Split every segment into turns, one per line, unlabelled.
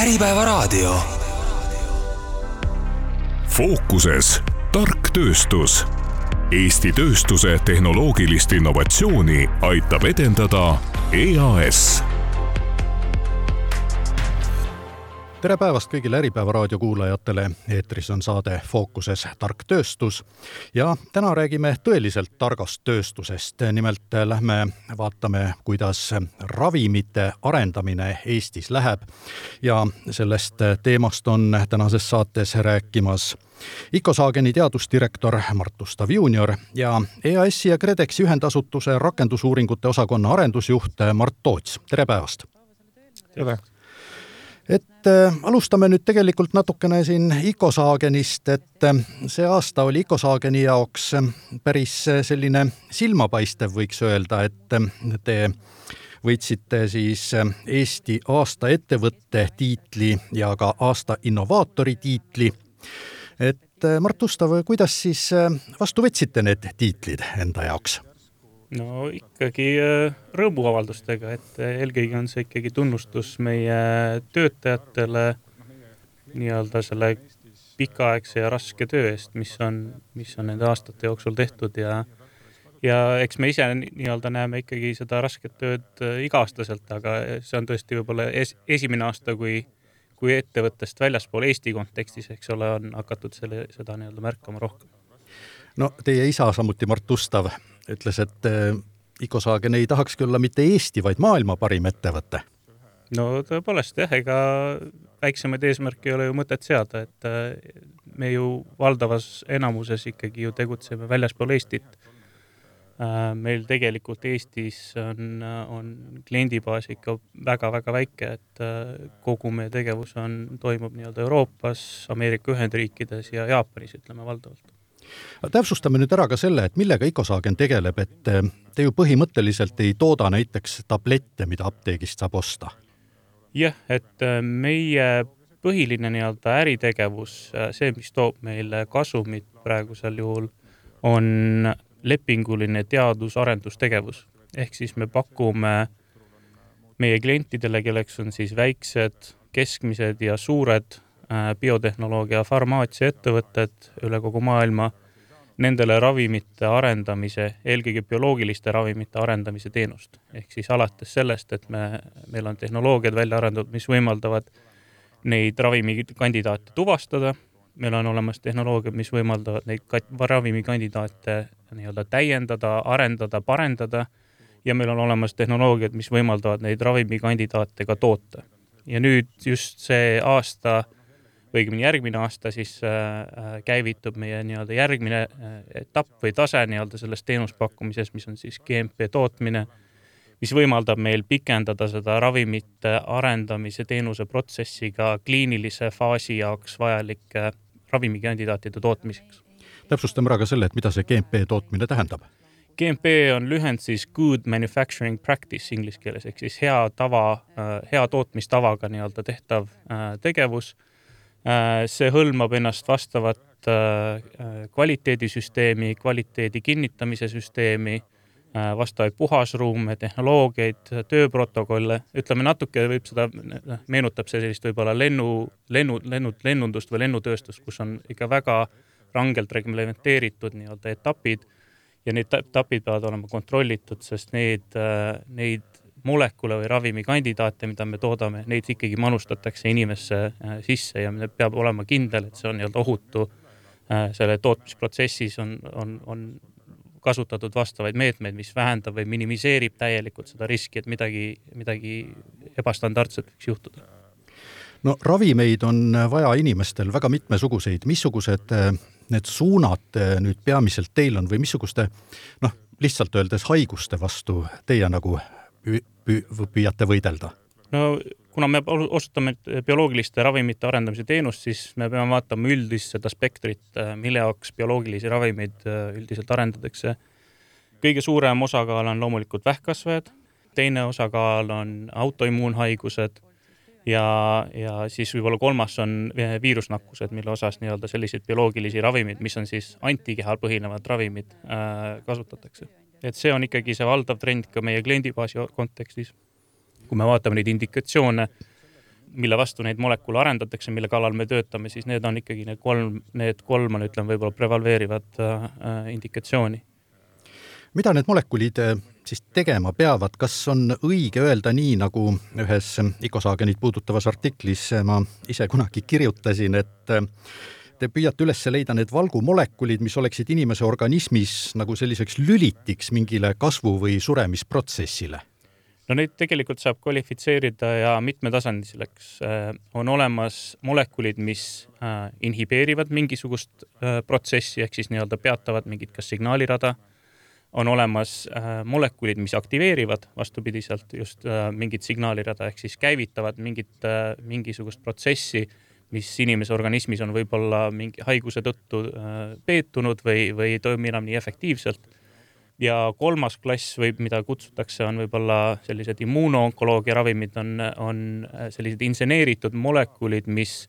Äripäevaraadio.
fookuses tark tööstus. Eesti tööstuse tehnoloogilist innovatsiooni aitab edendada EAS
tere päevast kõigile Äripäeva raadio kuulajatele, eetris on saade Fookuses tark tööstus ja täna räägime tõeliselt targast tööstusest. nimelt lähme vaatame, kuidas ravimite arendamine Eestis läheb ja sellest teemast on tänases saates rääkimas Icosaageni teadusdirektor Mart Ustav juunior ja EAS-i ja KredExi ühendasutuse rakendusuuringute osakonna arendusjuht Mart Toots, tere päevast!
tere!
Et äh, alustame nüüd tegelikult natukene siin Icosaagenist, et äh, see aasta oli Icosaageni jaoks äh, päris selline silmapaistev, võiks öelda, et te võitsite siis Eesti aasta ettevõtte tiitli ja ka aasta innovaatori tiitli. et Mart Ustav, kuidas siis vastu võtsite need tiitlid enda jaoks?
No ikkagi äh, rõõmuavaldustega, et äh, eelkõige on see ikkagi tunnustus meie töötajatele nii-öelda selle pikaaegse ja raske töö eest, mis on, mis on nende aastate jooksul tehtud ja ja eks me ise nii-öelda näeme ikkagi seda rasket tööd äh, iga-aastaselt, aga see on tõesti võib-olla es, esimene aasta, kui kui ettevõttest väljaspool Eesti kontekstis, eks ole, on hakatud selle, seda nii-öelda märkama rohkem.
no teie isa, samuti Mart Ustav, ütles, et äh, Icosaagen ei tahakski olla mitte Eesti, vaid maailma parim ettevõte.
no tõepoolest jah, ega väiksemaid eesmärke ei ole ju mõtet seada, et äh, me ju valdavas enamuses ikkagi ju tegutseme väljaspool Eestit. meil tegelikult Eestis on, on kliendibaas ikka väga-väga väike, et äh, kogu meie tegevus on, toimub nii-öelda Euroopas, Ameerika Ühendriikides ja Jaapanis, ütleme valdavalt
täpsustame nüüd ära ka selle, et millega Icosaagen tegeleb, et äh, te ju põhimõtteliselt ei tooda näiteks tablette, mida apteegist saab osta.
jah, et äh, meie põhiline nii-öelda äritegevus, see, mis toob meile kasumit praegusel juhul, on lepinguline teadus-arendustegevus. ehk siis me pakume meie klientidele, kelleks on siis väiksed, keskmised ja suured biotehnoloogia farmaatsiaettevõtted üle kogu maailma, nendele ravimite arendamise, eelkõige bioloogiliste ravimite arendamise teenust. ehk siis alates sellest, et me, meil on tehnoloogiad välja arendatud, mis võimaldavad neid ravimikandidaate tuvastada, meil on olemas tehnoloogiad, mis võimaldavad neid ravimikandidaate nii-öelda täiendada, arendada, parendada ja meil on olemas tehnoloogiad, mis võimaldavad neid ravimikandidaate ka toota. ja nüüd just see aasta õigemini järgmine aasta siis äh, käivitub meie nii-öelda järgmine äh, etapp või tase nii-öelda selles teenuspakkumises, mis on siis GMP tootmine, mis võimaldab meil pikendada seda ravimite arendamise teenuse protsessi ka kliinilise faasi jaoks vajalike ravimikandidaatide tootmiseks.
täpsustame ära ka selle, et mida see GMP tootmine tähendab.
GMP on lühend siis Good Manufacturing Practice inglise keeles ehk siis hea tava, hea tootmistavaga nii-öelda tehtav tegevus. See hõlmab ennast vastavat kvaliteedisüsteemi, kvaliteedi kinnitamise süsteemi, vastavaid puhasruume, tehnoloogiaid, tööprotokolle, ütleme natuke võib seda, noh, meenutab see sellist võib-olla lennu, lennu, lennu, lennundust või lennutööstust, kus on ikka väga rangelt reglementeeritud nii-öelda etapid ja need etapid peavad olema kontrollitud, sest need, neid molekule või ravimikandidaate, mida me toodame, neid ikkagi manustatakse inimesse sisse ja peab olema kindel, et see on nii-öelda ohutu. selle tootmisprotsessis on, on, on kasutatud vastavaid meetmeid, mis vähendab või minimiseerib täielikult seda riski, et midagi, midagi ebastandardset võiks juhtuda.
no ravimeid on vaja inimestel väga mitmesuguseid, missugused need suunad nüüd peamiselt teil on või missuguste noh, lihtsalt öeldes haiguste vastu teie nagu püü, püü, püüate võidelda?
no kuna me osutame bioloogiliste ravimite arendamise teenust, siis me peame vaatama üldist seda spektrit, mille jaoks bioloogilisi ravimeid üldiselt arendatakse. kõige suurem osakaal on loomulikult vähkkasvajad, teine osakaal on autoimmuunhaigused ja, ja siis võib-olla kolmas on viirusnakkused, mille osas nii-öelda selliseid bioloogilisi ravimeid, mis on siis antikehal põhinevad ravimid kasutatakse. Et see on ikkagi see valdav trend ka meie kliendibaasi kontekstis. kui me vaatame neid indikatsioone, mille vastu neid molekule arendatakse, mille kallal me töötame, siis need on ikkagi need kolm, need kolm on, ütleme, võib-olla prevaleerivat äh, indikatsiooni.
mida need molekulid äh, siis tegema peavad, kas on õige öelda nii, nagu ühes Icosaagenit puudutavas artiklis ma ise kunagi kirjutasin, et äh, te püüate üles leida need valgumolekulid, mis oleksid inimese organismis nagu selliseks lülitiks mingile kasvu- või suremisprotsessile
no neid tegelikult saab kvalifitseerida ja mitmetasandiliseks. Äh, on olemas molekulid, mis äh, inhibeerivad mingisugust äh, protsessi ehk siis nii-öelda peatavad mingit kas signaalirada. on olemas molekulid, mis aktiveerivad vastupidiselt just mingit signaalirada ehk siis käivitavad mingit, mingisugust protsessi, mis inimese organismis on võib-olla mingi haiguse tõttu peetunud või, või ei toimi enam nii efektiivselt. Ja kolmas klass või mida kutsutakse, on võib-olla sellised immuunonkoloogia ravimid, on, on sellised inseneeritud molekulid, mis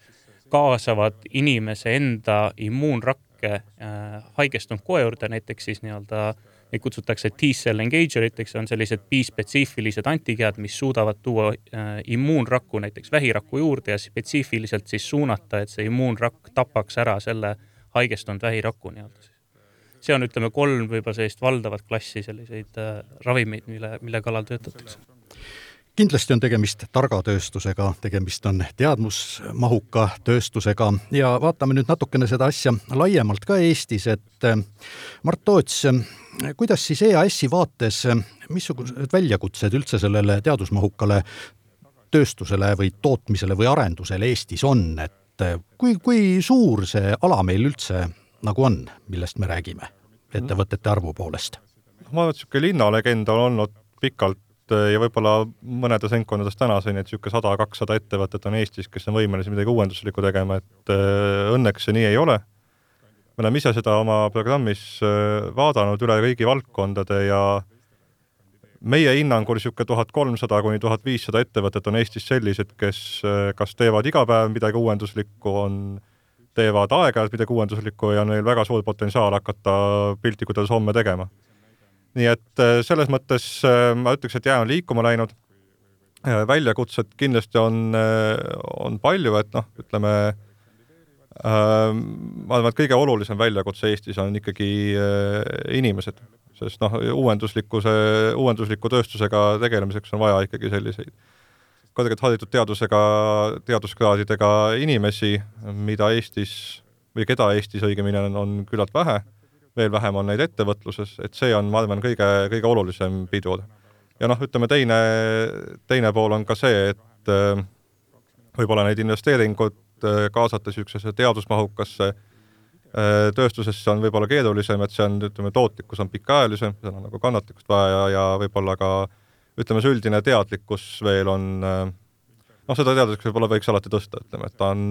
kaasavad inimese enda immuunrakke äh, haigestunud koe juurde, näiteks siis nii-öelda neid kutsutakse T-cell engager iteks, on sellised bispetsiifilised antikehad, mis suudavad tuua äh, immuunrakku näiteks vähiraku juurde ja spetsiifiliselt siis suunata, et see immuunrakk tapaks ära selle haigestunud vähiraku nii-öelda see on, ütleme, kolm võib-olla sellist valdavat klassi selliseid äh, ravimeid, mille, mille kallal töötatakse
kindlasti on tegemist targa tööstusega, tegemist on teadmusmahuka tööstusega ja vaatame nüüd natukene seda asja laiemalt ka Eestis, et äh, Mart Toots, kuidas siis EAS-i vaates, missugused väljakutsed üldse sellele teadusmahukale tööstusele või tootmisele või arendusele Eestis on, et kui, kui suur see ala meil üldse nagu on, millest me räägime ettevõtete arvu poolest?
ma arvan, et niisugune linnalegend on olnud pikalt eh, ja võib-olla mõnedes ringkondades tänaseni, et niisugune sada, kakssada ettevõtet on Eestis, kes on võimelised midagi uuenduslikku tegema, et äh, õnneks see nii ei ole. me oleme ise seda oma programmis äh, vaadanud üle kõigi valdkondade ja meie hinnangul niisugune tuhat kolmsada kuni tuhat viissada ettevõtet on Eestis sellised, kes äh, kas teevad iga päev midagi uuenduslikku, on teevad aeg-ajalt midagi uuenduslikku ja neil väga suur potentsiaal hakata piltlikult öeldes homme tegema. Nii et äh, selles mõttes äh, ma ütleks, et jää on liikuma läinud. Äh, väljakutsed kindlasti on, on palju, et noh, ütleme ma arvan, et kõige olulisem väljakutse Eestis on ikkagi inimesed, sest noh, uuenduslikkuse, uuendusliku tööstusega tegelemiseks on vaja ikkagi selliseid kõrgelt haritud teadusega, teaduskraadidega inimesi, mida Eestis või keda Eestis õigemini on, on küllalt vähe, veel vähem on neid ettevõtluses, et see on, ma arvan, kõige, kõige olulisem pidur. ja noh, ütleme teine, teine pool on ka see, et äh, võib-olla neid investeeringuid äh, kaasata niisugusesse teadusmahukasse äh, tööstusesse on võib-olla keerulisem, et see on, ütleme, tootlikkus on pikaajalisem, seal on nagu kannatlikkust vaja ja, ja võib-olla ka ütleme, see üldine teadlikkus veel on noh, seda teadlikkust võib-olla võiks alati tõsta, ütleme, et ta on,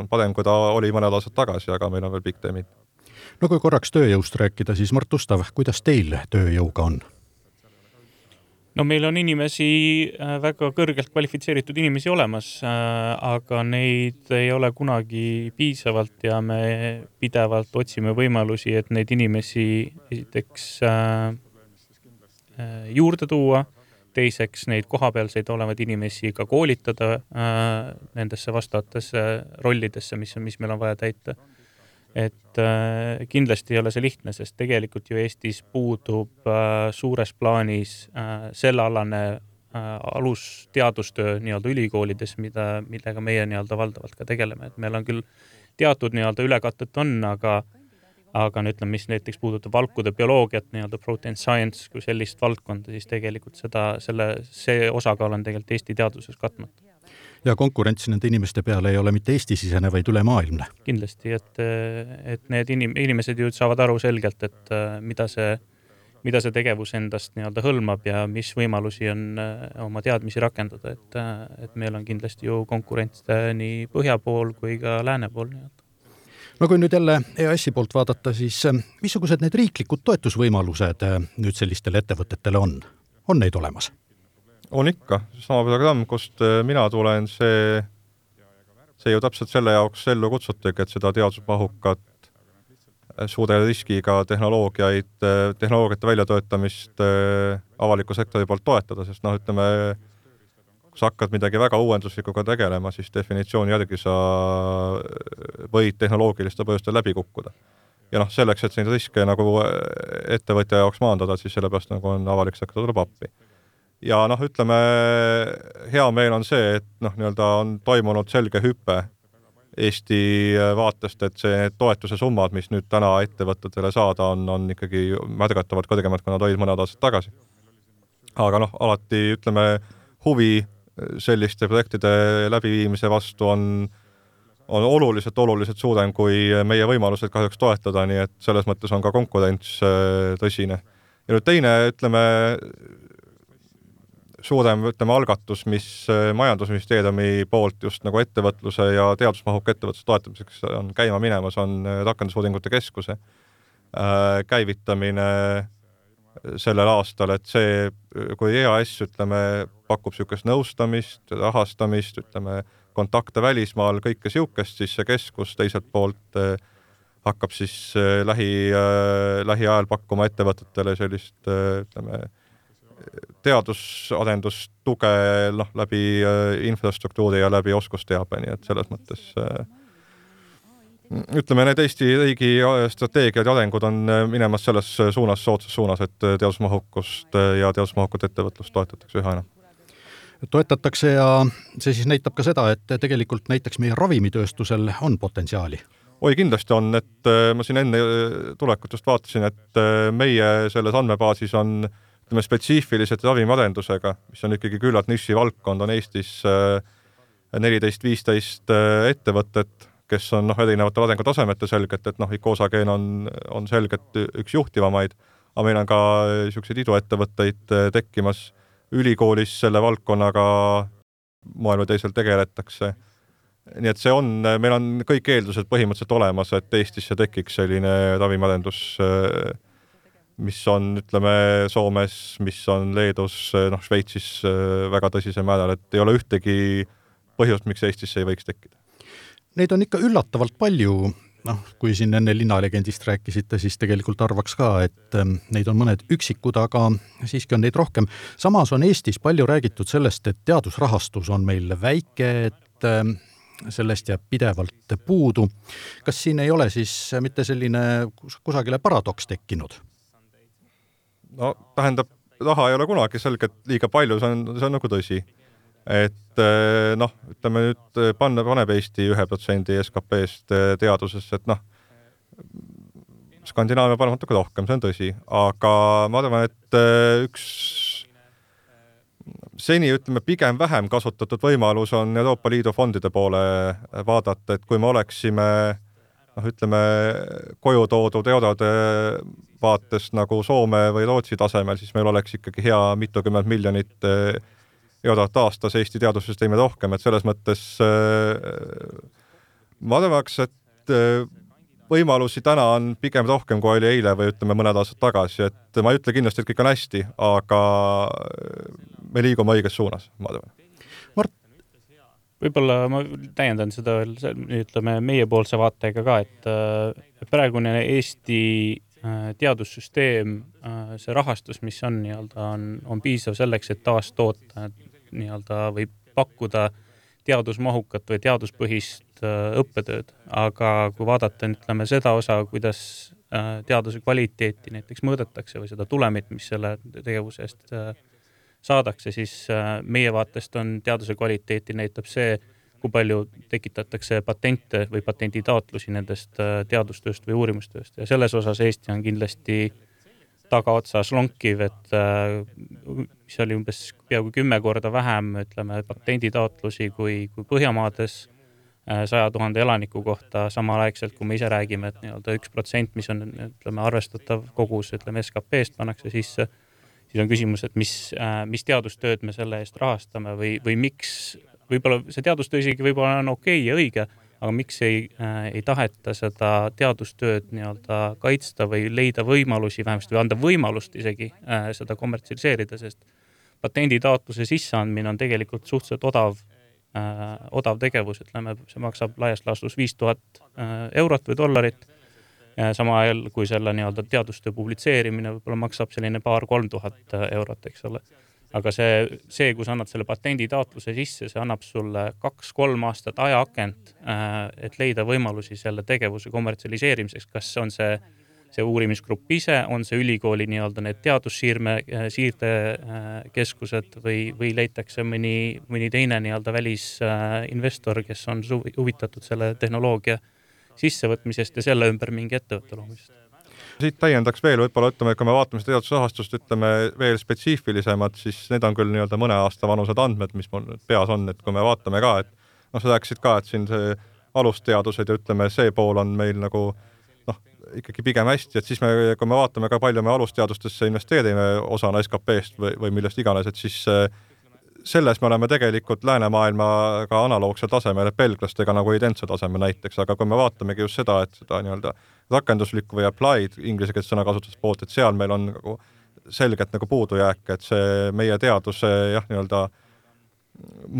on parem, kui ta oli mõned aastad tagasi, aga meil on veel pikk tee minna.
No kui korraks tööjõust rääkida, siis Mart Ustav, kuidas teil tööjõuga on?
no meil on inimesi, äh, väga kõrgelt kvalifitseeritud inimesi olemas, aga neid ei ole kunagi piisavalt ja me pidevalt otsime võimalusi, et neid inimesi esiteks juurde tuua teiseks neid kohapealseid olevaid inimesi ka koolitada äh, nendesse vastavatesse rollidesse, mis, mis meil on vaja täita. Et äh, kindlasti ei ole see lihtne, sest tegelikult ju Eestis puudub äh, suures plaanis äh, sellealane äh, alusteadustöö nii-öelda ülikoolides, mida, millega meie nii-öelda valdavalt ka tegeleme, et meil on küll teatud nii-öelda ülekatet on, aga aga no ütleme, mis näiteks puudutab valkude bioloogiat, nii-öelda protein science kui sellist valdkonda, siis tegelikult seda, selle, see osakaal on tegelikult Eesti teaduses katmata.
Ja konkurents nende inimeste peale ei ole mitte Eesti-sisene, vaid ülemaailmne?
kindlasti, et, et need inim-, inimesed ju saavad aru selgelt, et mida see, mida see tegevus endast nii-öelda hõlmab ja mis võimalusi on oma teadmisi rakendada, et, et meil on kindlasti ju konkurents nii põhja pool kui ka lääne pool nii-öelda
no kui nüüd jälle EAS-i poolt vaadata, siis missugused need riiklikud toetusvõimalused nüüd sellistele ettevõtetele on, on neid olemas?
On ikka, sama programm, kust äh, mina tulen, see, see ju täpselt selle jaoks ellu kutsutigi, et seda teadusmahukat suure riskiga tehnoloogiaid, tehnoloogiate väljatöötamist avaliku sektori poolt toetada, sest noh, ütleme kui sa hakkad midagi väga uuenduslikuga tegelema, siis definitsiooni järgi sa võid tehnoloogiliste põhjustel läbi kukkuda. ja noh, selleks, et neid riske nagu ettevõtja jaoks maandada, siis sellepärast nagu on avalik sektor tuleb appi. Ja noh, ütleme hea meel on see, et noh, nii-öelda on toimunud selge hüpe Eesti vaatest, et see toetuse summad, mis nüüd täna ettevõtetele saada on, on ikkagi märgatavalt kõrgemad, kui nad olid mõned aastad tagasi. aga noh, alati ütleme, huvi selliste projektide läbiviimise vastu on, on oluliselt, oluliselt suurem kui meie võimalused kahjuks toetada, nii et selles mõttes on ka konkurents äh, tõsine. ja nüüd teine, ütleme, suurem, ütleme, algatus, mis äh, Majandusministeeriumi poolt just nagu ettevõtluse ja teadusmahuka ettevõtluse toetamiseks on käima minemas, on äh, Rakendusuuringute Keskuse käivitamine sellel aastal, et see, kui EAS, ütleme, pakub niisugust nõustamist, rahastamist, ütleme, kontakte välismaal, kõike niisugust, siis see keskus teiselt poolt hakkab siis lähi, lähiajal pakkuma ettevõtetele sellist ütleme, teadusarendustuge noh, läbi infrastruktuuri ja läbi oskusteabe, nii et selles mõttes ütleme, need Eesti riigi strateegiad ja arengud on minemas selles suunas, soodsas suunas, et teadusmahukust ja teadusmahukat ettevõtlust toetatakse üha enam.
Toetatakse ja see siis näitab ka seda, et tegelikult näiteks meie ravimitööstusel on potentsiaali.
Oi, kindlasti on, et äh, ma siin enne äh, tulekut just vaatasin, et äh, meie selles andmebaasis on ütleme, spetsiifiliselt ravimiarendusega, mis on ikkagi küllalt nišivaldkond, on Eestis neliteist, viisteist ettevõtet, kes on noh, erinevatel arengutasemetel selgelt, et noh, Icosageen on, on selgelt üks juhtivamaid, aga meil on ka niisuguseid iduettevõtteid tekkimas ülikoolis selle valdkonnaga moel või teisel tegeletakse. nii et see on, meil on kõik eeldused põhimõtteliselt olemas, et Eestisse tekiks selline ravimiarendus, mis on, ütleme, Soomes, mis on Leedus, noh, Šveitsis väga tõsisel määral, et ei ole ühtegi põhjust, miks Eestisse ei võiks tekkida.
Neid on ikka üllatavalt palju noh, kui siin enne linnalegendist rääkisite, siis tegelikult arvaks ka, et ähm, neid on mõned üksikud, aga siiski on neid rohkem. samas on Eestis palju räägitud sellest, et teadusrahastus on meil väike, et ähm, sellest jääb pidevalt puudu. kas siin ei ole siis mitte selline kusagile paradoks tekkinud?
No tähendab, raha ei ole kunagi selgelt liiga palju, see on, see on nagu tõsi. Et eh, noh, ütleme nüüd eh, panna, paneb Eesti ühe protsendi SKP-st eh, teadusesse, et noh, Skandinaavia paneb natuke rohkem, see on tõsi, aga ma arvan, et üks seni ütleme pigem vähem kasutatud võimalus on Euroopa Liidu fondide poole vaadata, et kui me oleksime noh, ütleme koju toodud eurode vaates nagu Soome või Rootsi tasemel, siis meil oleks ikkagi hea mitukümmend miljonit eurot aastas Eesti teadussüsteemi rohkem, et selles mõttes äh, ma arvaks, et äh, võimalusi täna on pigem rohkem, kui oli eile või ütleme, mõned aastad tagasi, et ma ei ütle kindlasti, et kõik on hästi, aga me liigume õiges suunas, ma arvan.
Mart? võib-olla ma täiendan seda veel, ütleme meiepoolse vaatega ka, et praegune Eesti teadussüsteem, see rahastus, mis on nii-öelda, on, on piisav selleks, et taastoota nii-öelda või pakkuda teadusmahukat või teaduspõhist äh, õppetööd, aga kui vaadata, ütleme seda osa, kuidas äh, teaduse kvaliteeti näiteks mõõdetakse või seda tulemit, mis selle tegevuse eest äh, saadakse, siis meie vaatest on teaduse kvaliteeti näitab see, kui palju tekitatakse patente või patenditaotlusi nendest teadustööst või uurimustööst. Ja selles osas Eesti on kindlasti äh, tagaotsas lonkiv, et äh, mis oli umbes peaaegu kümme korda vähem, ütleme, patenditaotlusi kui, kui Põhjamaades äh, saja tuhande elaniku kohta samalaegselt, kui me ise räägime, et nii-öelda üks protsent, mis on, ütleme, arvestatav kogus, ütleme, SKP-st pannakse sisse, siis on küsimus, et mis, äh, mis teadustööd me selle eest rahastame või, või miks, võib-olla see teadustöö isegi võib-olla on okei okay ja õige aga miks ei äh,, ei taheta seda teadustööd nii-öelda kaitsta või leida võimalusi vähemasti või anda võimalust isegi äh, seda kommertsialiseerida, sest patenditaotluse sisseandmine on tegelikult suhteliselt odav äh,, odav tegevus, ütleme, see maksab laias laastus viis tuhat äh, eurot või dollarit. sama ajal kui selle nii-öelda teadustöö publitseerimine võib-olla maksab selline paar-kolm tuhat äh, eurot, eks ole aga see, see, kui sa annad selle patenditaotluse sisse, see annab sulle kaks-kolm aastat ajaakent, et leida võimalusi selle tegevuse kommertsialiseerimiseks, kas on see see uurimisgrupp ise, on see ülikooli nii-öelda need teadussiirme, siirdekeskused või, või leitakse mõni, mõni teine nii-öelda välisinvestor, kes on huvitatud selle tehnoloogia sissevõtmisest ja selle ümber mingi ettevõtte loomisest
siit täiendaks veel võib-olla ütleme, kui me vaatame seda teadusrahastust, ütleme veel spetsiifilisemad, siis need on küll nii-öelda mõne aasta vanused andmed, mis mul nüüd peas on, et kui me vaatame ka, et noh, sa rääkisid ka, et siin see alusteadused ja ütleme, see pool on meil nagu noh, ikkagi pigem hästi, et siis me, kui me vaatame ka palju me alusteadustesse investeerime osana SKP-st või, või millest iganes, et siis äh, selles me oleme tegelikult läänemaailmaga analoogsel tasemel, belglastega nagu identse tasemel näiteks, aga kui me vaatamegi just seda, et seda nii-öelda rakenduslikku või applied inglisekeelset sõnakasutust poolt, et seal meil on nagu selgelt nagu puudujääk, et see meie teaduse jah, nii-öelda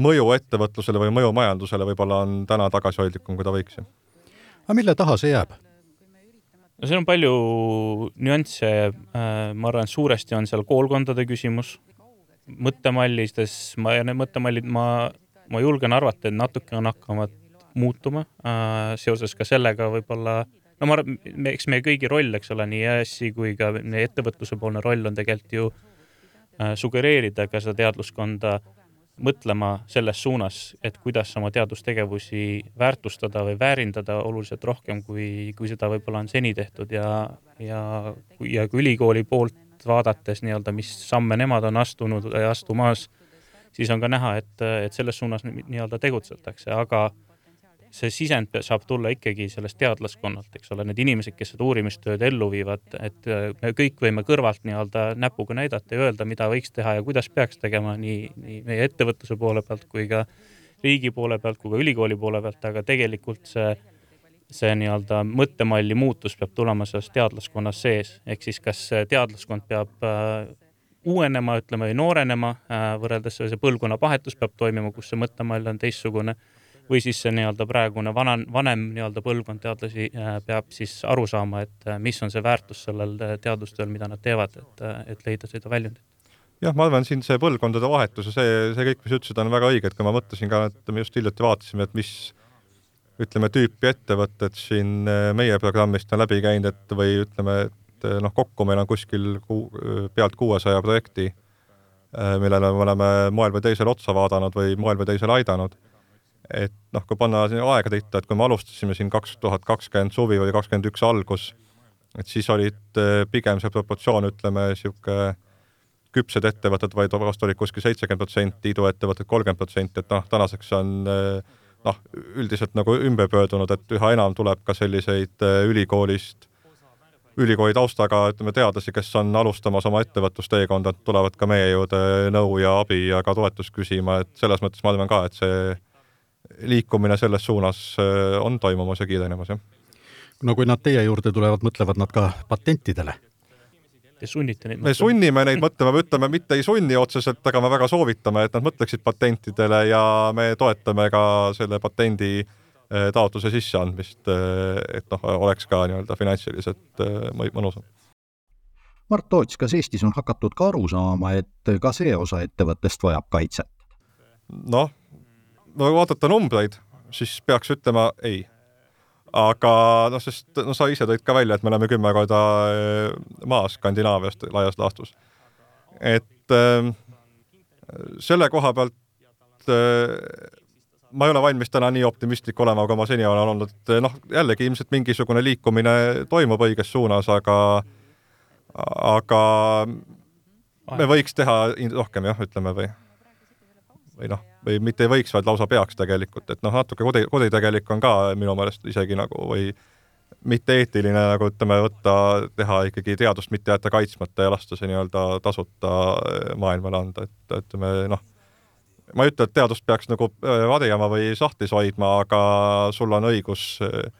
mõju ettevõtlusele või mõju majandusele võib-olla on täna tagasihoidlikum, kui ta võiks.
aga mille taha see jääb?
no seal on palju nüansse, äh, ma arvan, et suuresti on seal koolkondade küsimus, mõttemallides, ma, ja need mõttemallid, ma, ma julgen arvata, et natuke on hakkavad muutuma äh, seoses ka sellega võib-olla, no ma arvan, eks meie kõigi roll, eks ole, nii EAS-i kui ka ettevõtluse poolne roll on tegelikult ju äh, sugereerida ka seda teadluskonda mõtlema selles suunas, et kuidas oma teadustegevusi väärtustada või väärindada oluliselt rohkem, kui, kui seda võib-olla on seni tehtud ja, ja, ja kui ülikooli poolt vaadates nii-öelda, mis samme nemad on astunud astumas, siis on ka näha, et, et selles suunas nii-öelda tegutsetakse, aga see sisend saab tulla ikkagi sellest teadlaskonnalt, eks ole, need inimesed, kes seda uurimistööd ellu viivad, et me kõik võime kõrvalt nii-öelda näpuga näidata ja öelda, mida võiks teha ja kuidas peaks tegema nii, nii meie ettevõtluse poole pealt kui ka riigi poole pealt kui ka ülikooli poole pealt, aga tegelikult see see nii-öelda mõttemalli muutus peab tulema sellest teadlaskonnas sees, ehk siis kas teadlaskond peab äh, uuenema, ütleme, või noorenema äh, võrreldes see põlvkonnavahetus peab toimuma, kus see mõttemall on teistsugune või siis see nii-öelda praegune vana, vanem nii-öelda põlvkond teadlasi äh, peab siis aru saama, et mis on see väärtus sellel teadustööl, mida nad teevad, et, et leida seda väljundit
jah, ma arvan, siin see põlvkondade vahetus ja see, see kõik, mis sa ütlesid, on väga õige, et kui ma mõtlesin ka, et me just hiljuti vaatasime, et mis ütleme, tüüpi ettevõtted siin äh, meie programmist on läbi käinud, et või ütleme, et äh, noh, kokku meil on kuskil ku, pealt kuuesaja projekti, äh, millele me oleme moel või teisel otsa vaadanud või moel või teisel aidanud. Et noh, kui panna aega titta, et kui me alustasime siin kaks tuhat kakskümmend suvi või kakskümmend üks algus, et siis olid pigem see proportsioon, ütleme, niisugune küpsed ettevõtted, vaid vast olid kuskil seitsekümmend protsenti, iduettevõtted kolmkümmend protsenti, et noh, tänaseks on äh, noh, üldiselt nagu ümber pöördunud, et üha enam tuleb ka selliseid äh, ülikoolist, ülikooli taustaga, ütleme, teadlasi, kes on alustamas oma ettevõtlusteekonda, tulevad ka meie juurde nõu ja abi ja ka toetust küsima, et selles mõttes ma arvan ka, et see liikumine selles suunas äh, on toimumas ja kiirenemas, jah.
no kui nad teie juurde tulevad, mõtlevad nad ka patentidele
Te sunnite neid
me sunnime neid mõtlema, me ütleme, mitte ei sunni otseselt, aga me väga soovitame, et nad mõtleksid patentidele ja me toetame ka selle patendi eh, taotluse sisseandmist, eh, et noh, oleks ka nii-öelda finantsiliselt mõnusam.
Mart Toots, kas Eestis on hakatud ka aru saama, et ka see osa ettevõttest vajab kaitset?
noh, kui vaadata numbreid, siis peaks ütlema ei aga noh, sest no sa ise tõid ka välja, et me oleme kümme korda äh, maas Skandinaaviast laias laastus. et äh, selle koha pealt äh, ma ei ole valmis täna nii optimistlik olema, kui ma seni olen olnud, noh, jällegi ilmselt mingisugune liikumine toimub õiges suunas, aga aga me võiks teha rohkem jah, ütleme või või noh, või mitte ei võiks, vaid lausa peaks tegelikult, et noh, natuke kodi, koditegelik on ka minu meelest isegi nagu või mitte eetiline nagu ütleme, võtta, teha ikkagi teadust, mitte jätta kaitsmata ja lasta see nii-öelda tasuta maailmale anda, et ütleme noh, ma ei ütle, et teadust peaks nagu äh, varjama või sahtlis hoidma, aga sul on õigus äh,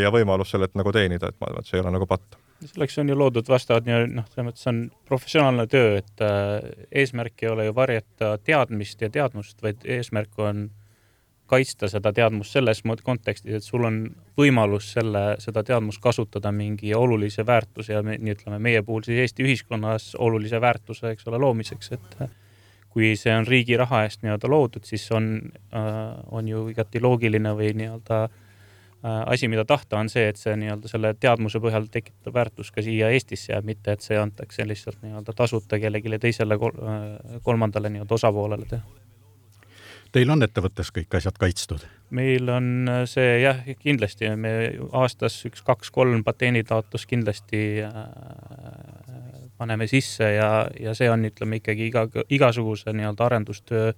ja võimalus sellelt nagu teenida, et ma arvan, et see ei ole nagu patt
selleks on ju loodud vastavad nii-öelda noh, selles mõttes on professionaalne töö, et äh, eesmärk ei ole ju varjata teadmist ja teadmust, vaid eesmärk on kaitsta seda teadmust selles kontekstis, et sul on võimalus selle, seda teadmust kasutada mingi olulise väärtuse ja nii ütleme, meie puhul siis Eesti ühiskonnas olulise väärtuse, eks ole, loomiseks, et kui see on riigi raha eest nii-öelda loodud, siis on, on ju igati loogiline või nii-öelda asi, mida tahta, on see, et see nii-öelda selle teadmuse põhjal tekitab väärtust ka siia Eestisse ja mitte, et see antakse lihtsalt nii-öelda tasuta kellelegi teisele kolmandale nii-öelda osapoolele teha
Teil on ettevõttes kõik asjad kaitstud?
meil on äh, see jah, kindlasti me aastas üks, kaks-kolm patenditaotlust kindlasti äh, paneme sisse ja, ja see on, ütleme ikkagi iga, igasuguse nii-öelda arendustöö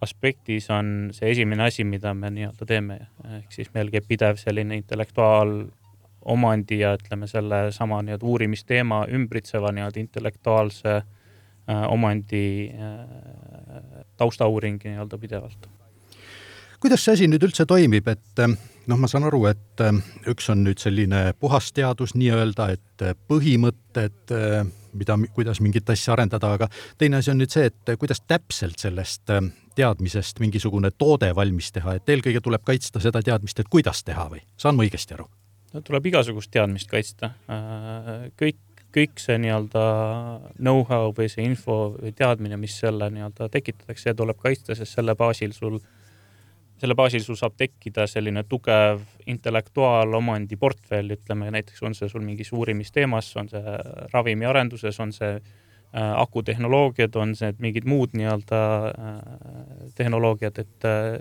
aspektis on see esimene asi, mida me nii-öelda teeme, ehk siis meil käib pidev selline intellektuaalomandi ja ütleme, sellesama nii-öelda uurimisteema ümbritseva nii-öelda intellektuaalse äh, Äh, omandi äh, taustauuring nii-öelda pidevalt.
kuidas see asi nüüd üldse toimib, et äh, noh, ma saan aru, et üks on nüüd selline puhas teadus nii-öelda, et põhimõtted, mida, kuidas mingit asja arendada, aga teine asi on nüüd see, et kuidas täpselt sellest teadmisest mingisugune toode valmis teha, et eelkõige tuleb kaitsta seda teadmist, et kuidas teha või saan ma õigesti aru?
no tuleb igasugust teadmist kaitsta. kõik kõik see nii-öelda know-how või see info või teadmine, mis selle nii-öelda tekitatakse, see tuleb kaitsta, sest selle baasil sul, selle baasil sul saab tekkida selline tugev intellektuaalomandi portfell, ütleme näiteks on see sul mingis uurimisteemas, on see ravimiarenduses, on see äh, akutehnoloogiad, on see mingid muud nii-öelda äh, tehnoloogiad, et äh,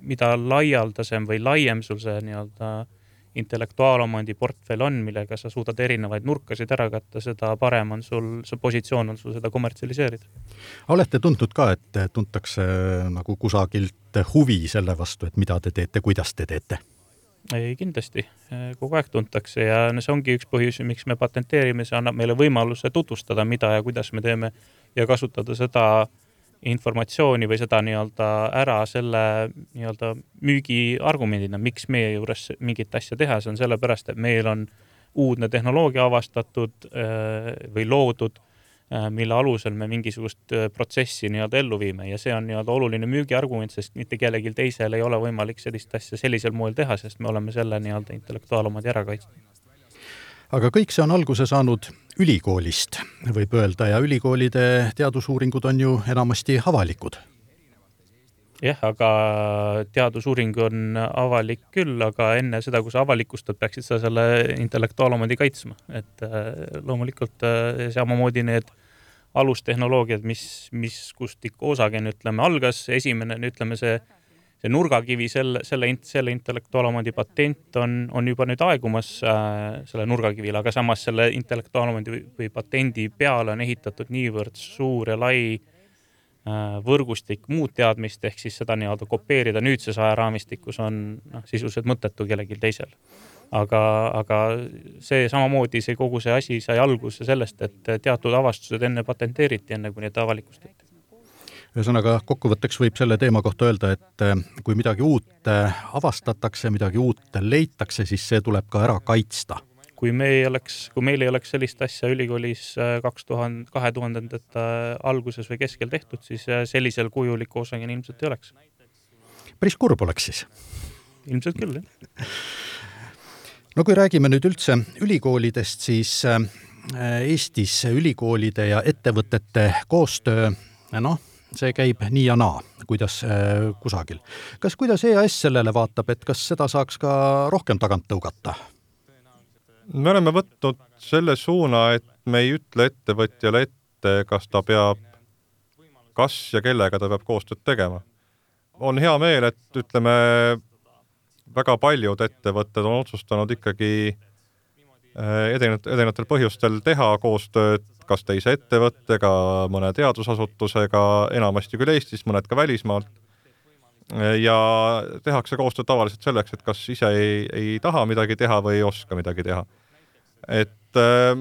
mida laialdasem või laiem sul see nii-öelda äh, intellektuaalomandi portfell on, millega sa suudad erinevaid nurkasid ära katta, seda parem on sul, see positsioon on sul seda kommertsialiseerida.
olete tundnud ka, et tuntakse nagu kusagilt huvi selle vastu, et mida te teete, kuidas te teete?
Ei, kindlasti, kogu aeg tuntakse ja no see ongi üks põhjus, miks me patenteerime, see annab meile võimaluse tutvustada, mida ja kuidas me teeme ja kasutada seda informatsiooni või seda nii-öelda ära selle nii-öelda müügiargumendina, miks meie juures mingit asja teha, see on sellepärast, et meil on uudne tehnoloogia avastatud äh, või loodud, mille alusel me mingisugust äh, protsessi nii-öelda ellu viime ja see on nii-öelda oluline müügiargument, sest mitte kellelgi teisel ei ole võimalik sellist asja sellisel moel teha, sest me oleme selle nii-öelda intellektuaalomandi ära kaitsnud
aga kõik see on alguse saanud ülikoolist, võib öelda, ja ülikoolide teadusuuringud on ju enamasti avalikud.
Jah, aga teadusuuring on avalik küll, aga enne seda, kui sa avalikustad, peaksid sa selle intellektuaalomandi kaitsma, et äh, loomulikult äh, samamoodi need alustehnoloogiad, mis, mis, kust ikka osagene, ütleme, algas, esimene, ütleme see see nurgakivi, selle, selle, selle intellektuaalomandi patent on, on juba nüüd aegumas äh, selle nurgakivil, aga samas selle intellektuaalomandi või, või patendi peale on ehitatud niivõrd suur ja lai äh, võrgustik muud teadmist, ehk siis seda nii-öelda kopeerida nüüdses ajaraamistikus on noh, sisuliselt mõttetu kellelgi teisel. aga, aga see samamoodi, see kogu see asi sai alguse sellest, et teatud avastused enne patenteeriti, enne kui need avalikustati
ühesõnaga, kokkuvõtteks võib selle teema kohta öelda, et eh, kui midagi uut eh, avastatakse, midagi uut leitakse, siis see tuleb ka ära kaitsta.
Kui me ei oleks, kui meil ei oleks sellist asja ülikoolis eh, kaks tuhande, kahe tuhandendate alguses või keskel tehtud, siis sellisel kujul ikka osagene ilmselt ei oleks.
päris kurb oleks siis?
ilmselt küll, jah.
no kui räägime nüüd üldse ülikoolidest, siis Eestis ülikoolide ja ettevõtete koostöö noh, see käib nii ja naa, kuidas äh, kusagil. kas, kuidas EAS sellele vaatab, et kas seda saaks ka rohkem tagant tõugata?
Me oleme võtnud selle suuna, et me ei ütle ettevõtjale ette, kas ta peab, kas ja kellega ta peab koostööd tegema. on hea meel, et ütleme, väga paljud ettevõtted on otsustanud ikkagi äh, edenevatel, edenevatel põhjustel teha koostööd kas teise ettevõttega, mõne teadusasutusega, enamasti küll Eestis, mõned ka välismaalt. Ja tehakse koostööd tavaliselt selleks, et kas ise ei, ei taha midagi teha või ei oska midagi teha. et äh,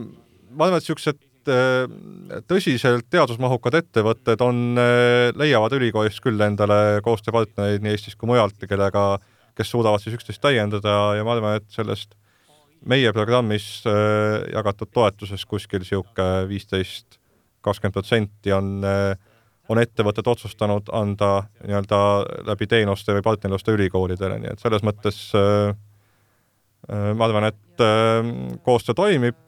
ma arvan, et niisugused äh, tõsiselt teadusmahukad ettevõtted on, äh, leiavad ülikoolist küll endale koostööpartnereid nii Eestis kui mujalt, kellega, kes suudavad siis üksteist täiendada ja ma arvan, et sellest meie programmis jagatud toetuses kuskil niisugune viisteist, kakskümmend protsenti on on ettevõtted otsustanud anda nii-öelda läbi teenuste või partnerluste ülikoolidele, nii et selles mõttes äh, äh, ma arvan, et äh, koostöö toimib,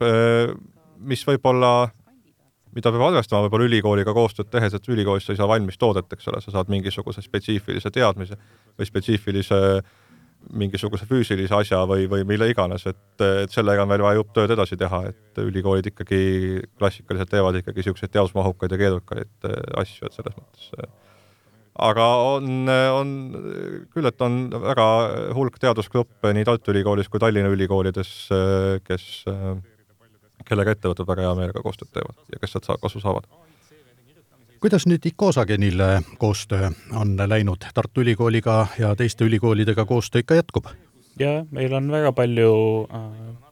mis võib-olla, mida peab arvestama võib-olla ülikooliga koostööd tehes, et ülikoolis sa ei saa valmis toodet, eks ole, sa saad mingisuguse spetsiifilise teadmise või spetsiifilise mingisuguse füüsilise asja või, või mille iganes, et, et sellega on veel vaja jupp tööd edasi teha, et ülikoolid ikkagi klassikaliselt teevad ikkagi niisuguseid teadusmahukaid ja keerukaid asju, et selles mõttes aga on, on küll, et on väga hulk teadusgruppe nii Tartu Ülikoolis kui Tallinna ülikoolides, kes, kellega ettevõtted väga hea meelega koostööd teevad ja kes sealt kasu saavad.
Kuidas nüüd Icosagenil koostöö on läinud Tartu Ülikooliga ja teiste ülikoolidega koostöö ikka jätkub?
ja meil on väga palju äh,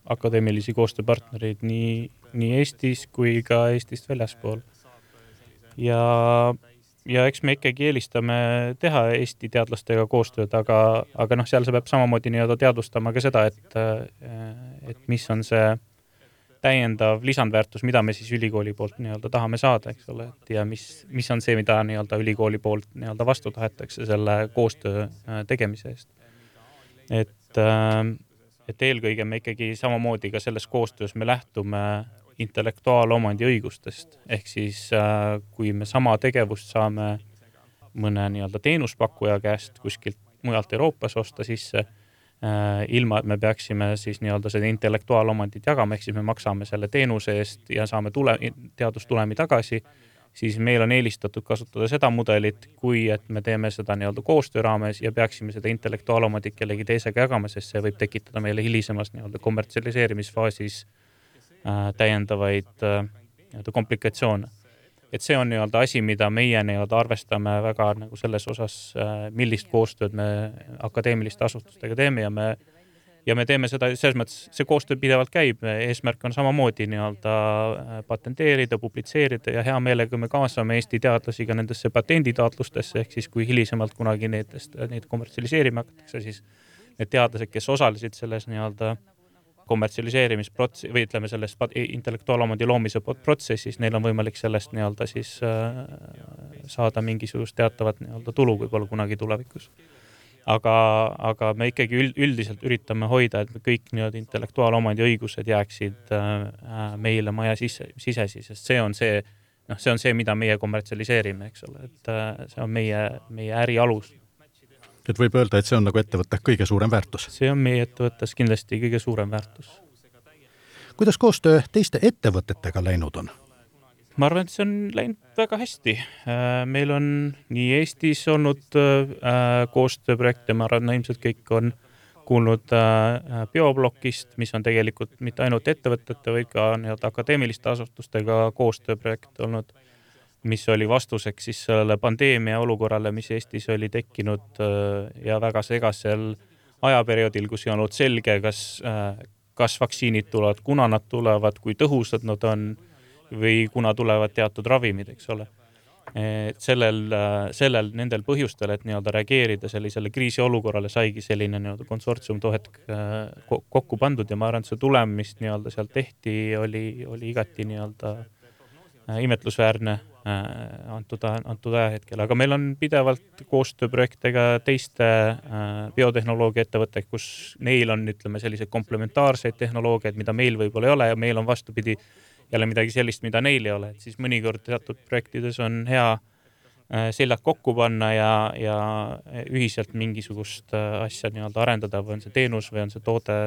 akadeemilisi koostööpartnereid nii, nii Eestis kui ka Eestist väljaspool. ja ja eks me ikkagi eelistame teha Eesti teadlastega koostööd, aga, aga noh, seal see peab samamoodi nii-öelda teadvustama ka seda, et, et mis on see täiendav lisandväärtus, mida me siis ülikooli poolt nii-öelda tahame saada, eks ole, et ja mis, mis on see, mida nii-öelda ülikooli poolt nii-öelda vastu tahetakse selle koostöö äh, tegemise eest. et, äh, et eelkõige me ikkagi samamoodi ka selles koostöös me lähtume intellektuaalomandi õigustest, ehk siis äh, kui me sama tegevust saame mõne nii-öelda teenuspakkuja käest kuskilt mujalt Euroopas osta sisse, ilma et me peaksime siis nii-öelda seda intellektuaalomandit jagama, ehk siis me maksame selle teenuse eest ja saame tule, teadustulemi tagasi, siis meil on eelistatud kasutada seda mudelit, kui et me teeme seda nii-öelda koostöö raames ja peaksime seda intellektuaalomandit kellegi teisega jagama, sest see võib tekitada meile hilisemas nii-öelda kommertsialiseerimisfaasis äh, Äh, täiendavaid äh, nii-öelda komplikatsioone. Et see on nii-öelda asi, mida meie nii-öelda arvestame väga nagu selles osas, äh, millist koostööd me akadeemiliste asutustega teeme ja me ja me teeme seda selles mõttes, see koostöö pidevalt käib, eesmärk on samamoodi nii-öelda patenteerida, publitseerida ja hea meelega me kaasame Eesti teadlasi ka nendesse patenditaotlustesse, ehk siis kui hilisemalt kunagi nendest, neid kommertsialiseerima hakatakse, siis need teadlased, kes osalesid selles nii-öelda kommertsialiseerimisprots- või ütleme, sellest intellektuaalomandi loomise protsessis, neil on võimalik sellest nii-öelda siis äh, saada mingisugust teatavat nii-öelda tulu võib-olla kunagi tulevikus. aga, aga me ikkagi üld, üldiselt üritame hoida, et kõik nii-öelda intellektuaalomandi õigused jääksid äh, meile maja sisse, sisesi, sest see on see, noh, see on see, mida meie kommertsialiseerime, eks ole, et äh, see on meie, meie äri alus
et võib öelda, et see on nagu ettevõtte kõige suurem väärtus?
see on meie ettevõttes kindlasti kõige suurem väärtus.
kuidas koostöö teiste ettevõtetega läinud on?
ma arvan, et see on läinud väga hästi. Äh, meil on nii Eestis olnud äh, koostööprojekte, ma arvan, ilmselt kõik on kuulnud äh, bioblokist, mis on tegelikult mitte ainult ettevõtete, vaid ka nii-öelda akadeemiliste asutustega koostööprojekt olnud mis oli vastuseks siis sellele pandeemia olukorrale, mis Eestis oli tekkinud äh, ja väga segasel ajaperioodil, kus ei olnud selge, kas, äh, kas vaktsiinid tulevad, kuna nad tulevad, kui tõhusad nad on või kuna tulevad teatud ravimid, eks ole. et sellel, äh, sellel, nendel põhjustel, et nii-öelda reageerida sellisele kriisiolukorrale, saigi selline nii-öelda konsortsium too hetk kokku pandud ja ma arvan, et see tulem, mis nii-öelda seal tehti, oli, oli igati nii-öelda imetlusväärne antud, antud ajahetkel, aga meil on pidevalt koostööprojekte ka teiste äh, biotehnoloogia ettevõttega, kus neil on, ütleme, selliseid komplementaarseid tehnoloogiaid, mida meil võib-olla ei ole ja meil on vastupidi jälle midagi sellist, mida neil ei ole, et siis mõnikord teatud projektides on hea äh, seljad kokku panna ja, ja ühiselt mingisugust asja nii-öelda arendada või on see teenus või on see toode.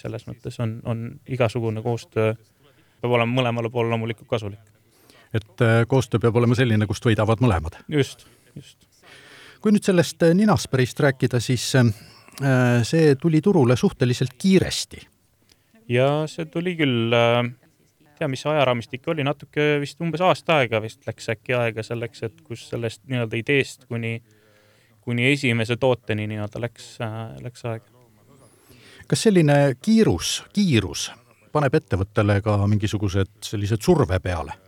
selles mõttes on, on igasugune koostöö peab olema mõlemale poole loomulikult kasulik
et äh, koostöö peab olema selline, kust võidavad mõlemad.
just, just.
kui nüüd sellest äh, Ninasperist rääkida, siis äh, see tuli turule suhteliselt kiiresti.
ja see tuli küll, tea, mis ajaraamistik oli, natuke vist umbes aasta aega vist läks äkki aega selleks, et kus sellest nii-öelda ideest kuni, kuni esimese tooteni nii-öelda läks, läks aega.
kas selline kiirus, kiirus paneb ettevõttele ka mingisugused sellised surve peale?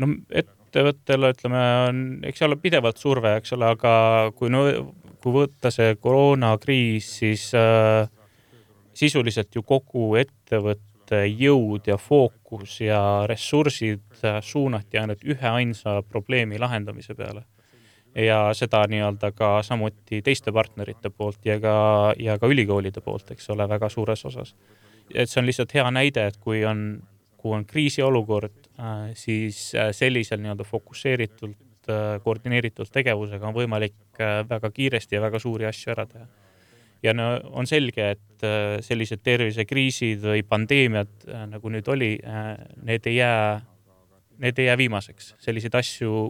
No ettevõttele ütleme, on, eks seal on pidevalt surve, eks ole, aga kui no kui võtta see koroonakriis, siis äh, sisuliselt ju kogu ettevõtte jõud ja fookus ja ressursid suunati ainult ühe ainsa probleemi lahendamise peale. ja seda nii-öelda ka samuti teiste partnerite poolt ja ka, ja ka ülikoolide poolt, eks ole, väga suures osas. et see on lihtsalt hea näide, et kui on, kui on kriisiolukord, siis sellisel nii-öelda fokusseeritult, koordineeritud tegevusega on võimalik väga kiiresti ja väga suuri asju ära teha ja no on selge, et äh, sellised tervisekriisid või pandeemiad, äh, nagu nüüd oli, äh, need ei jää, need ei jää viimaseks, selliseid asju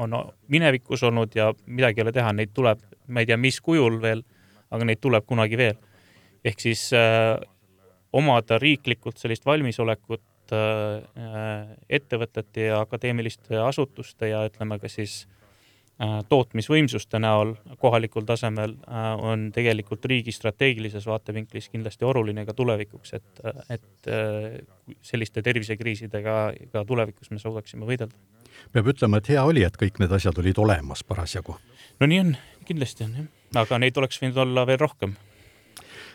on minevikus olnud ja midagi ei ole teha, neid tuleb, ma ei tea, mis kujul veel, aga neid tuleb kunagi veel. ehk siis äh, omada riiklikult sellist valmisolekut äh, ettevõtete ja akadeemiliste asutuste ja ütleme ka siis äh, tootmisvõimsuste näol kohalikul tasemel äh, on tegelikult riigi strateegilises vaatevinklis kindlasti oluline ka tulevikuks, et, et selliste tervisekriisidega ka tulevikus me suudaksime võidelda.
peab ütlema, et hea oli, et kõik need asjad olid olemas parasjagu.
no nii on, kindlasti on jah, aga neid oleks võinud olla veel rohkem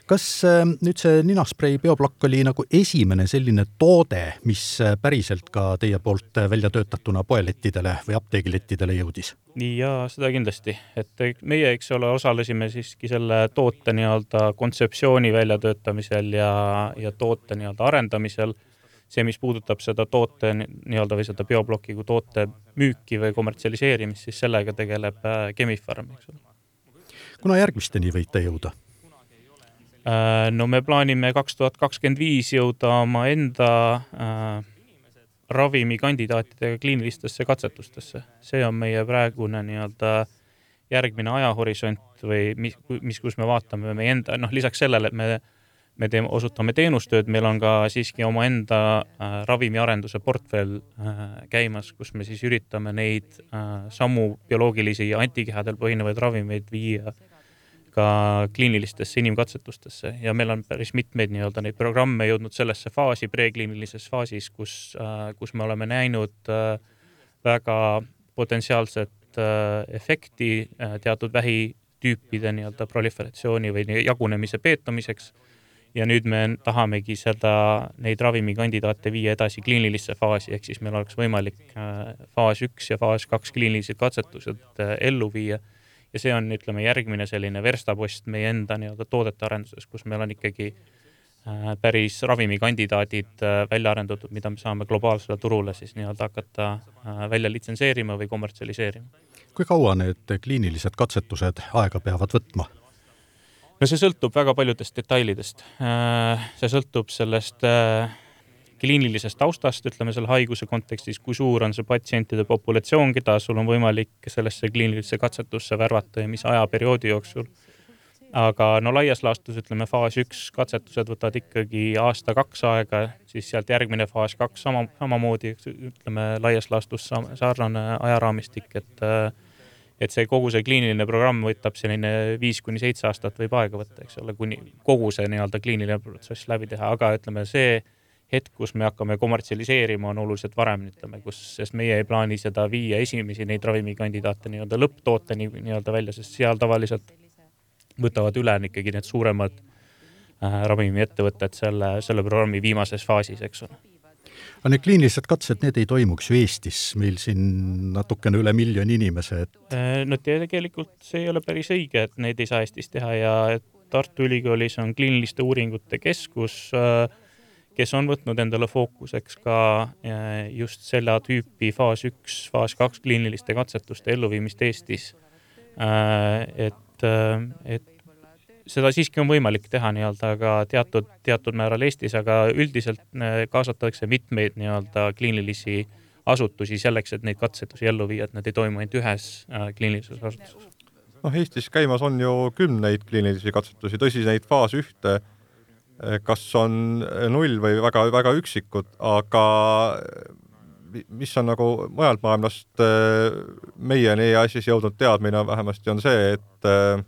kas ähm, nüüd see ninasprei bioplokk oli nagu esimene selline toode, mis äh, päriselt ka teie poolt äh, välja töötatuna poelettidele või apteegilettidele jõudis?
ja seda kindlasti, et meie, eks ole, osalesime siiski selle toote nii-öelda kontseptsiooni väljatöötamisel ja, ja toote nii-öelda arendamisel. see, mis puudutab seda toote nii-öelda või seda bioploki kui toote müüki või kommertsialiseerimist, siis sellega tegeleb äh, Chemi-Pharm, eks ole.
kuna järgmisteni võite jõuda?
Äh, no me plaanime kaks tuhat kakskümmend viis jõuda omaenda äh, ravimikandidaatidega kliinilistesse katsetustesse. see on meie praegune nii-öelda järgmine ajahorisont või mis, mis, kus me vaatame meie enda, noh, lisaks sellele, et me, me teeme, osutame teenustööd, meil on ka siiski omaenda äh, ravimiarenduse portfell äh, käimas, kus me siis üritame neid äh, samu bioloogilisi antikehadel põhinevaid ravimeid viia äh, ka kliinilistesse inimkatsetustesse ja meil on päris mitmeid nii-öelda neid programme jõudnud sellesse faasi, prekliinilises faasis, kus, äh, kus me oleme näinud äh, väga potentsiaalset äh, efekti teatud vähitüüpide nii-öelda proliferatsiooni või jagunemise peetumiseks. ja nüüd me tahamegi seda, neid ravimikandidaate viia edasi kliinilisse faasi, ehk siis meil oleks võimalik faas üks ja faas kaks kliinilised katsetused ellu viia ja see on, ütleme, järgmine selline verstapost meie enda nii-öelda toodete arenduses, kus meil on ikkagi äh, päris ravimikandidaadid äh, välja arendatud, mida me saame globaalsele turule siis nii-öelda hakata äh, välja litsenseerima või kommertsialiseerima.
kui kaua need kliinilised katsetused aega peavad võtma?
no see sõltub väga paljudest detailidest. see sõltub sellest kliinilisest taustast, ütleme selle haiguse kontekstis, kui suur on see patsientide populatsioon, keda sul on võimalik sellesse kliinilisse katsetusse värvata ja mis ajaperioodi jooksul. aga no laias laastus ütleme faas üks katsetused võtavad ikkagi aasta-kaks aega, siis sealt järgmine faas kaks sama, samamoodi, ütleme laias laastus sarnane ajaraamistik, et et see kogu see kliiniline programm võtab selline viis kuni seitse aastat võib aega võtta, eks ole, kuni kogu see nii-öelda kliiniline protsess läbi teha, aga ütleme, see hetk, kus me hakkame kommertsialiseerima, on oluliselt varem, ütleme, kus, sest meie ei plaani seda viia esimesi neid ravimikandidaate nii-öelda lõpptooteni nii-öelda välja, sest seal tavaliselt võtavad üle ikkagi need suuremad äh, ravimiettevõtted selle, selle programmi viimases faasis, eks ole
aga need kliinilised katsed, need ei toimuks ju Eestis, meil siin natukene üle miljoni inimese, et.
Äh, no tegelikult see ei ole päris õige, et neid ei saa Eestis teha ja Tartu Ülikoolis on kliiniliste uuringute keskus äh, kes on võtnud endale fookuseks ka äh, just selle tüüpi faas üks, faas kaks kliiniliste katsetuste elluviimist Eestis. Äh, et, äh, et seda siiski on võimalik teha nii-öelda ka teatud, teatud määral Eestis, aga üldiselt kaasatakse mitmeid nii-öelda kliinilisi asutusi selleks, et neid katsetusi ellu viia, et need ei toimu ainult ühes kliinilises asutuses.
noh, Eestis käimas on ju kümneid kliinilisi katsetusi, tõsi, neid faas ühte Eh, kas on null või väga-väga üksikud, aga mis on nagu mujalt maailmast eh, meieni EAS-is jõudnud teadmine vähemasti on see, et eh,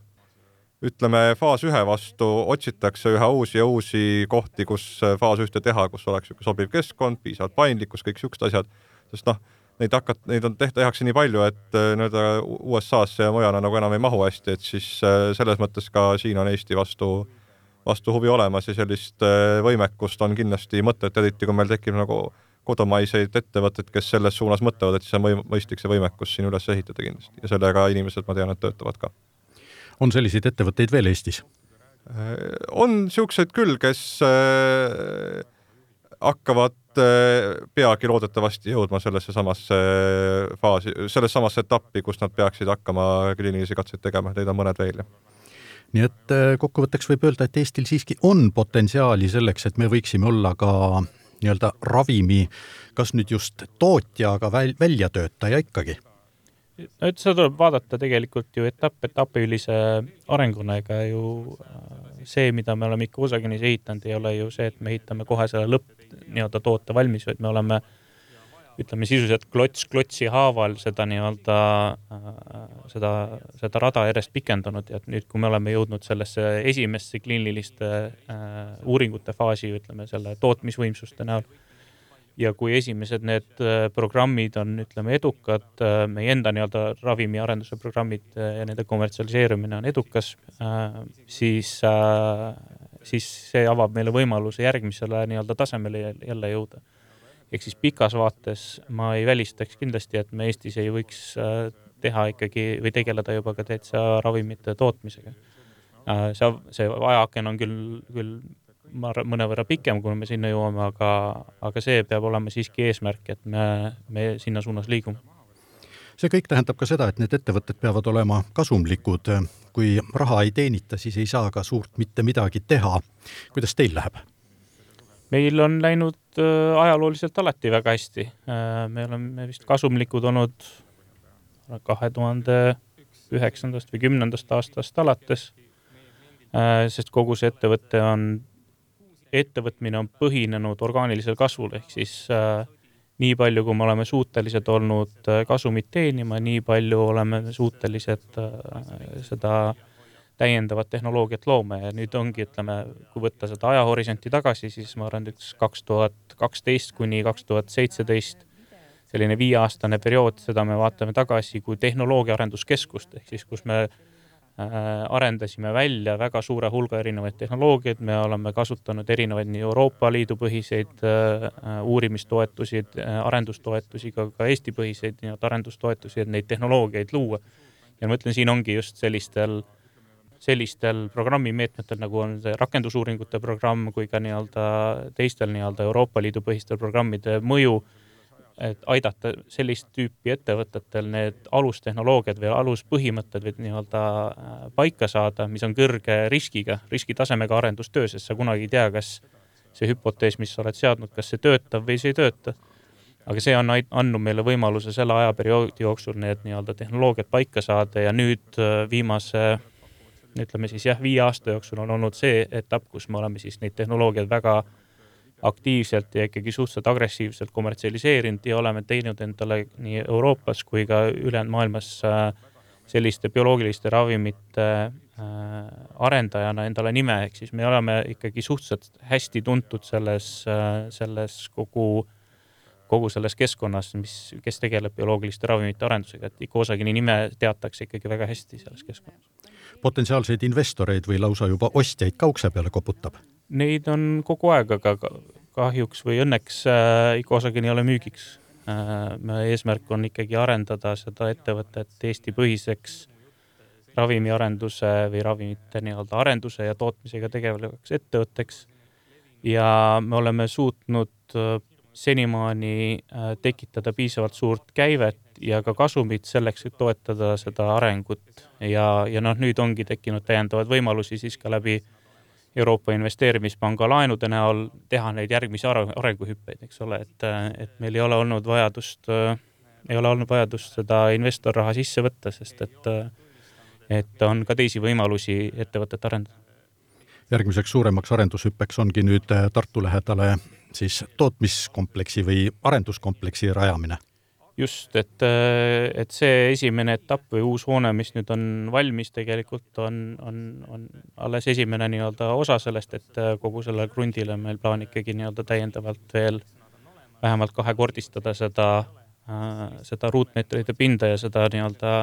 ütleme, faas ühe vastu otsitakse üha uusi ja uusi kohti, kus faas ühte teha, kus oleks niisugune sobiv keskkond, piisavalt paindlikkus, kõik niisugused asjad, sest noh, neid hakat-, neid on tehta, tehakse nii palju, et nii-öelda USA-sse ja mujale nagu enam ei mahu hästi, et siis selles mõttes ka siin on Eesti vastu äh, vastu huvi olemas ja sellist äh, võimekust on kindlasti mõtet, eriti kui meil tekib nagu kodumaiseid ettevõtteid, kes selles suunas mõtlevad, et siis on võim-, mõistlik see võimekus siin üles ehitada kindlasti ja sellega inimesed, ma tean, et töötavad ka.
on selliseid ettevõtteid veel Eestis?
Äh, on niisuguseid küll, kes äh, hakkavad peagi loodetavasti jõudma sellesse samasse faasi, sellesse samasse etappi, kus nad peaksid hakkama kliinilisi katseid tegema, neid on mõned veel, jah
nii et kokkuvõtteks võib öelda, et Eestil siiski on potentsiaali selleks, et me võiksime olla ka nii-öelda ravimi, kas nüüd just tootja, aga väl-, väljatöötaja ikkagi?
no et seda tuleb vaadata tegelikult ju etapp etapilise arenguna, ega ju äh, see, mida me oleme ikka Usaginis ehitanud, ei ole ju see, et me ehitame kohe selle lõpp nii-öelda toote valmis, vaid me oleme äh, ütleme sisuliselt klots klotsi haaval seda nii-öelda, äh, seda, seda rada järjest pikendanud ja et nüüd, kui me oleme jõudnud sellesse esimesse kliiniliste äh, uuringute faasi, ütleme selle tootmisvõimsuste näol, ja kui esimesed need äh, programmid on, ütleme, edukad, äh, meie enda nii-öelda ravimiarenduse programmid ja nende kommertsialiseerimine on edukas, siis, siis see avab meile võimaluse järgmisele nii-öelda tasemele jälle jõuda ehk siis pikas vaates ma ei välistaks kindlasti, et me Eestis ei võiks äh, teha ikkagi või tegeleda juba ka täitsa ravimite tootmisega. Äh, see, see ajaaken on küll, küll ma arvan, mõnevõrra pikem, kui me sinna jõuame, aga, aga see peab olema siiski eesmärk, et me, me sinna suunas liigume.
see kõik tähendab ka seda, et need ettevõtted peavad olema kasumlikud. kui raha ei teenita, siis ei saa ka suurt mitte midagi teha. kuidas teil läheb?
Meil on läinud äh, ajalooliselt alati väga hästi. Äh, me oleme vist kasumlikud olnud kahe tuhande üheksandast või kümnendast aastast alates. Äh, sest kogu see ettevõte on, ettevõtmine on põhinenud orgaanilisel kasvul ehk siis nii palju, kui me oleme suutelised olnud kasumit teenima, nii palju oleme suutelised seda äh, täiendavat tehnoloogiat loome ja nüüd ongi, ütleme, kui võtta seda ajahorisonti tagasi, siis ma arvan, üks kaks tuhat kaksteist kuni kaks tuhat seitseteist selline viieaastane periood, seda me vaatame tagasi kui tehnoloogia arenduskeskust, ehk siis kus me äh, arendasime välja väga suure hulga erinevaid tehnoloogiaid, me oleme kasutanud erinevaid nii Euroopa Liidu põhiseid äh, uurimistoetusi äh,, arendustoetusi, ka, ka Eesti põhiseid nii-öelda arendustoetusi, et neid tehnoloogiaid luua. ja ma mõtlen, siin ongi just sellistel äh, sellistel programmimeetmetel, nagu on see rakendusuuringute programm kui ka nii-öelda teistel nii-öelda Euroopa Liidu põhistel programmide mõju, et aidata sellist tüüpi ettevõtetel need alustehnoloogiad või aluspõhimõtted või nii-öelda äh, paika saada, mis on kõrge riskiga, riskitasemega arendustöö, sest sa kunagi ei tea, kas see hüpotees, mis sa oled seadnud, kas see töötab või see ei tööta. aga see on andnud meile võimaluse selle ajaperioodi jooksul need nii-öelda tehnoloogiad paika saada ja nüüd äh, viimase ütleme siis jah, viie aasta jooksul on olnud see etapp, kus me oleme siis neid tehnoloogiaid väga aktiivselt ja ikkagi suhteliselt agressiivselt kommertsialiseerinud ja oleme teinud endale nii Euroopas kui ka ülejäänud maailmas äh, selliste bioloogiliste ravimite äh, arendajana endale nime, ehk siis me oleme ikkagi suhteliselt hästi tuntud selles, äh, selles kogu, kogu selles keskkonnas, mis, kes tegeleb bioloogiliste ravimite arendusega, et Icosagini nime teatakse ikkagi väga hästi selles keskkonnas
potentsiaalseid investoreid või lausa juba ostjaid ka ukse peale koputab?
Neid on kogu aeg, aga kahjuks või õnneks äh, Icosagin ei ole müügiks äh,. meie eesmärk on ikkagi arendada seda ettevõtet Eesti-põhiseks ravimiarenduse või ravimite nii-öelda arenduse ja tootmisega tegelevaks ettevõtteks. ja me oleme suutnud äh, senimaani äh, tekitada piisavalt suurt käivet ja ka kasumit selleks, et toetada seda arengut ja, ja noh, nüüd ongi tekkinud täiendavaid võimalusi siis ka läbi Euroopa Investeerimispanga laenude näol teha neid järgmisi arenguhüppeid, eks ole, et, et meil ei ole olnud vajadust, ei ole olnud vajadust seda investorraha sisse võtta, sest et, et on ka teisi võimalusi ettevõtet arendada.
järgmiseks suuremaks arendushüppeks ongi nüüd Tartu lähedale siis tootmiskompleksi või arenduskompleksi rajamine
just, et, et see esimene etapp või uus hoone, mis nüüd on valmis, tegelikult on, on, on alles esimene nii-öelda osa sellest, et kogu sellele krundile on meil plaan ikkagi nii-öelda täiendavalt veel vähemalt kahekordistada seda seda ruutmeetrite pinda ja seda nii-öelda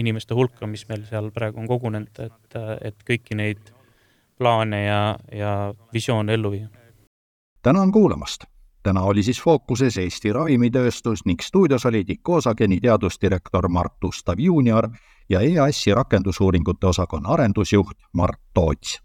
inimeste hulka, mis meil seal praegu on kogunenud, et, et kõiki neid plaane ja, ja visioone ellu viia.
Tänan kuulamast! täna oli siis fookuses Eesti ravimitööstus ning stuudios olid Icosageni teadusdirektor Mart Ustav juunior ja EAS-i rakendusuuringute osakonna arendusjuht Mart Toots